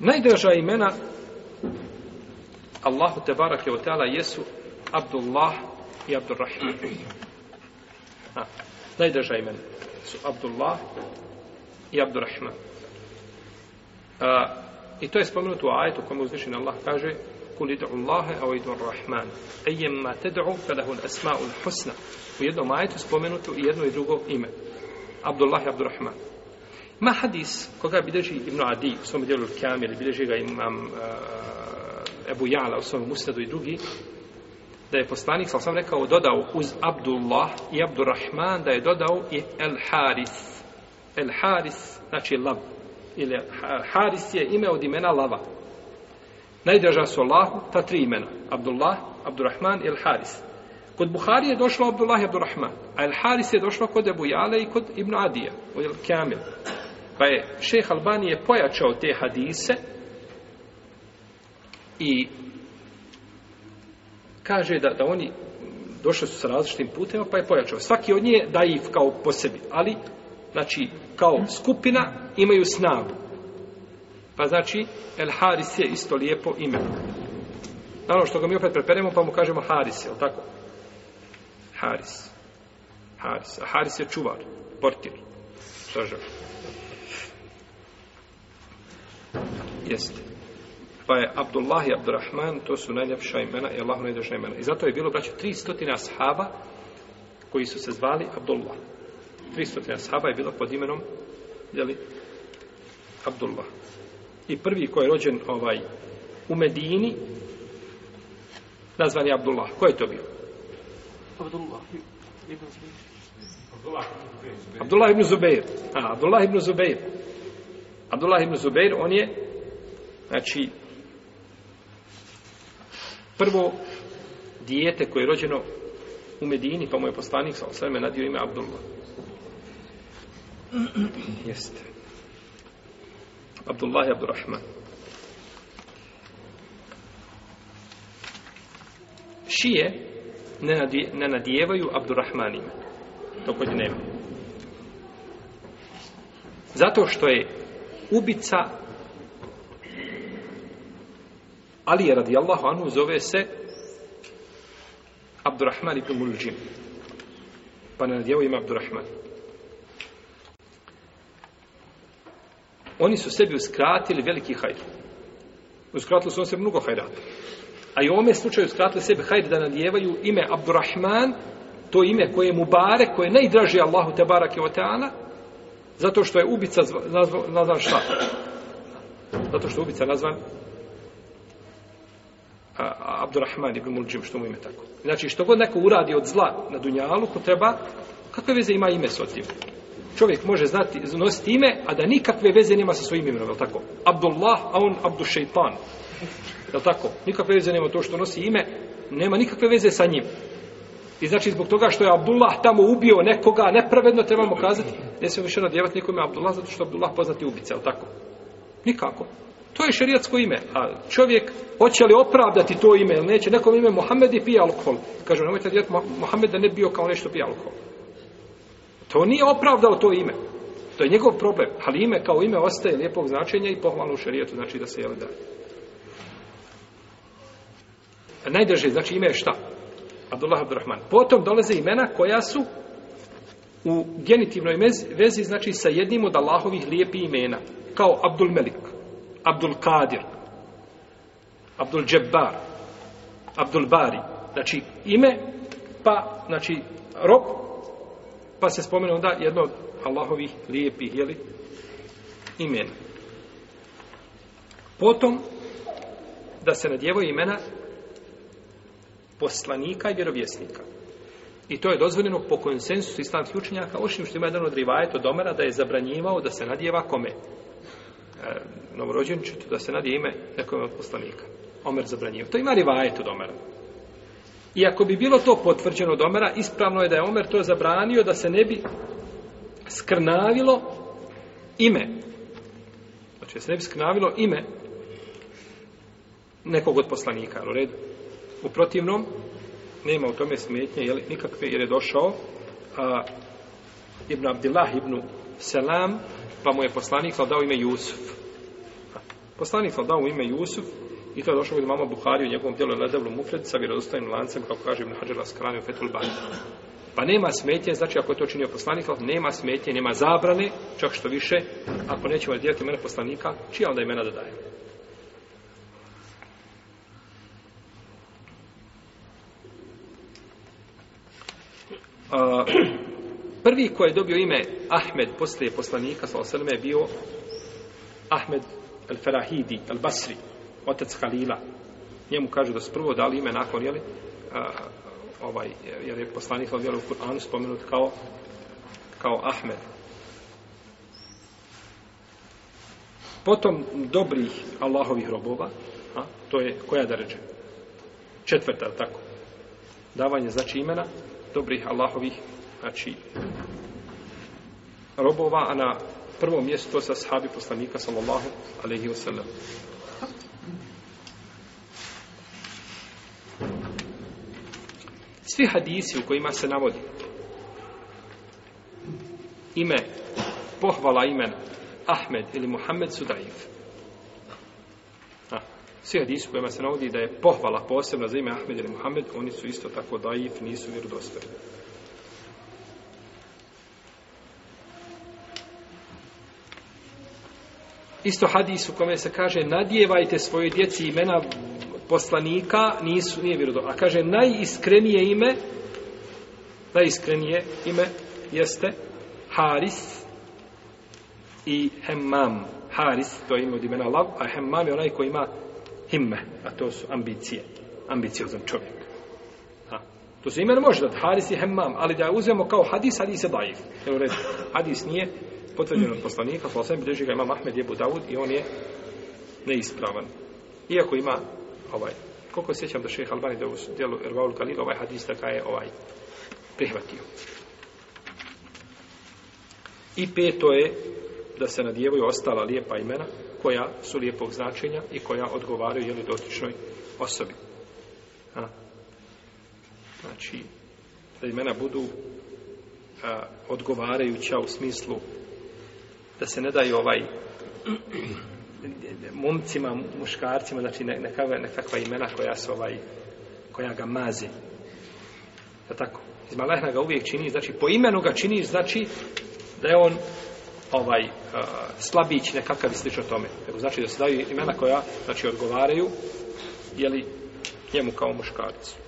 Najdraža imena Allahu te barake o teala jesu Abdullah i Abdurrahman. Najdraža imena su Abdullah i Abdurrahman. A, I to je spomenuto u ajetu kome uzvišen Allah kaže Kul idu Allahe, au idu Rahman. Ejemma ted'u, felahu l-asma'u husna. U jednom ajetu spomenuto i jedno i drugo ime. Abdullah i Abdurrahman. Ma hadis koga bilježi Ibn Adi u svom dijelu Kamil, bilježi ga imam uh, Ebu Jala u svom Musnadu i drugi, da je poslanik, sam sam rekao, dodao uz Abdullah i Abdurrahman, da je dodao i El Haris. El Haris, znači lav. Ili Haris je ime od imena lava. Najdraža su Allahu ta tri imena. Abdullah, Abdurrahman i El Haris. Kod Buhari je došlo Abdullah i Abdurrahman, a El Haris je došlo kod Ebu Jale i kod Ibn Adija, u El Kamil. Pa je šeh Albani je pojačao te hadise i kaže da, da oni došli su sa različitim putima, pa je pojačao. Svaki od njih je daif kao po sebi, ali znači kao skupina imaju snagu. Pa znači El Haris je isto lijepo ime. Naravno što ga mi opet preperemo pa mu kažemo Haris, je li tako? Haris. Haris. A Haris je čuvar, portir, stražar. Jeste. Pa je Abdullah i Abdurrahman, to su najljepša imena i Allah najdraža imena. I zato je bilo, braću, 300 ashaba koji su se zvali Abdullah. 300 ashaba je bilo pod imenom, jeli, Abdullah. I prvi koji je rođen ovaj, u Medini, nazvan je Abdullah. Ko je to bio? Abdullah ibn Abdullah ibn Zubeir. A, Abdullah ibn Zubeir. Abdullah ibn Zubeir, on je, znači, prvo dijete koje je rođeno u Medini, pa mu je poslanik sa osvrame nadio ime Abdullah. Jeste. Abdullah i Abdurrahman. Šije ne nadijevaju Abdurrahmanima. To kod nema. Zato što je ubica Ali je radijallahu anhu zove se Abdurrahman ibn Muljim. Pa na nadjevo ima Abdurrahman. Oni su sebi uskratili veliki hajr. Uskratili su on sebi mnogo hajrata. A i u ovome slučaju uskratili sebi hajr da nadjevaju ime Abdurrahman, to ime koje je Mubarek, koje je najdraži Allahu te barake o teana, zato što je ubica nazvan, nazvan šta? Zato što je ubica nazvan Abdurrahman ibn Muljim, što mu ime tako. Znači, što god neko uradi od zla na dunjalu, ko treba, kakve veze ima ime s tim? Čovjek može znati, nositi ime, a da nikakve veze nema sa svojim imenom, je tako? Abdullah, a on Abdu Šeitan. Je tako? Nikakve veze nema to što nosi ime, nema nikakve veze sa njim. I znači, zbog toga što je Abdullah tamo ubio nekoga, nepravedno trebamo kazati, ne se više nadjevati nikome Abdullah, zato što Abdullah poznati ubica, je tako? Nikako. To je šerijatsko ime. A čovjek hoće li opravdati to ime ili neće? Nekom ime Mohamed i pije alkohol. Kažu, nemojte djeti Mohamed da ne bio kao nešto pije alkohol. To nije opravdao to ime. To je njegov problem. Ali ime kao ime ostaje lijepog značenja i pohvalno u šerijetu. Znači da se jeli dalje. Najdrže, znači ime je šta? Abdullah Abdurrahman. Potom dolaze imena koja su u genitivnoj vezi, znači sa jednim od Allahovih lijepi imena. Kao Abdul Melik. Abdul Kadir, Abdul Džebbar, Abdul Bari. Znači, ime, pa, znači, rob, pa se spomene onda jedno od Allahovih lijepih, jeli, imena. Potom, da se nadjevaju imena poslanika i vjerovjesnika. I to je dozvoljeno po konsensusu islamskih učenjaka, ošim što ima jedan od rivajeta od Omera da je zabranjivao da se nadjeva kome? Novorođenčetu da se nadje ime nekome od poslanika. Omer zabranio. To ima rivajet od Omera. I ako bi bilo to potvrđeno od Omera, ispravno je da je Omer to zabranio da se ne bi skrnavilo ime. Znači da se ne bi skrnavilo ime nekog od poslanika. U redu. U protivnom, nema u tome smetnje, jeli, nikakve, jer je došao a, Ibn Abdillah ibn Selam, pa mu je poslanik pa dao ime Jusuf. Poslanik sam dao ime Jusuf i to je došlo kod mama Buhari u njegovom djelu Ledevlu Mufred sa vjerodostojnim lancem, kako kaže Ibn Hađar Laskrani u Fetul Bani. Pa nema smetje, znači ako je to činio poslanik, nema smetje, nema zabrane, čak što više, ako nećemo djeliti imena poslanika, čija onda imena da daje? Uh, prvi koji je dobio ime Ahmed poslije poslanika, sallallahu je bio Ahmed al-Farahidi, al-Basri, otac Halila. Njemu kažu da su prvo dali ime nakon, jeli, a, ovaj, jer je poslanik jeli, u Kur'anu spomenut kao kao Ahmed. Potom dobrih Allahovih robova, a, to je koja da ređe? Četvrta, tako. Davanje znači imena dobrih Allahovih, znači robova, a na prvo mjesto sa sahabi poslanika sallallahu alaihi wasallam. Svi hadisi u kojima se navodi ime, pohvala imena Ahmed ili Muhammed su daif. Svi hadisi u kojima se navodi da je pohvala posebna za ime Ahmed ili Muhammed, oni su isto tako daif, nisu vjerodostojni. Isto hadis u kome se kaže nadjevajte svoje djeci imena poslanika, nisu, nije vjerodo. A kaže najiskrenije ime, najiskrenije ime jeste Haris i Hemmam. Haris, to je ime od imena Lav, a Hemmam je onaj koji ima himme, a to su ambicije. Ambiciozan čovjek. To se ime može dati, Haris i Hemmam, ali da uzmemo kao hadis, hadis je daif. Evo red, hadis nije potvrđen od poslanika, pa osam bilježi ga ima Mahmed Jebu Davud i on je neispravan. Iako ima ovaj, koliko sjećam da šeha Albani da u dijelu Ervaul Kalil ovaj hadis da ga je ovaj prihvatio. I peto je da se nadjevaju ostala lijepa imena koja su lijepog značenja i koja odgovaraju jeli dotičnoj osobi. A, znači, da imena budu a, odgovarajuća u smislu da se ne daju ovaj momcima, muškarcima, znači nekakva, nekakva imena koja su ovaj, koja ga maze. Da tako? Iz ga uvijek čini, znači po imenu ga čini, znači da je on ovaj uh, slabić nekakav i slično tome. Nego znači da se daju imena koja znači odgovaraju jeli njemu kao muškarcu.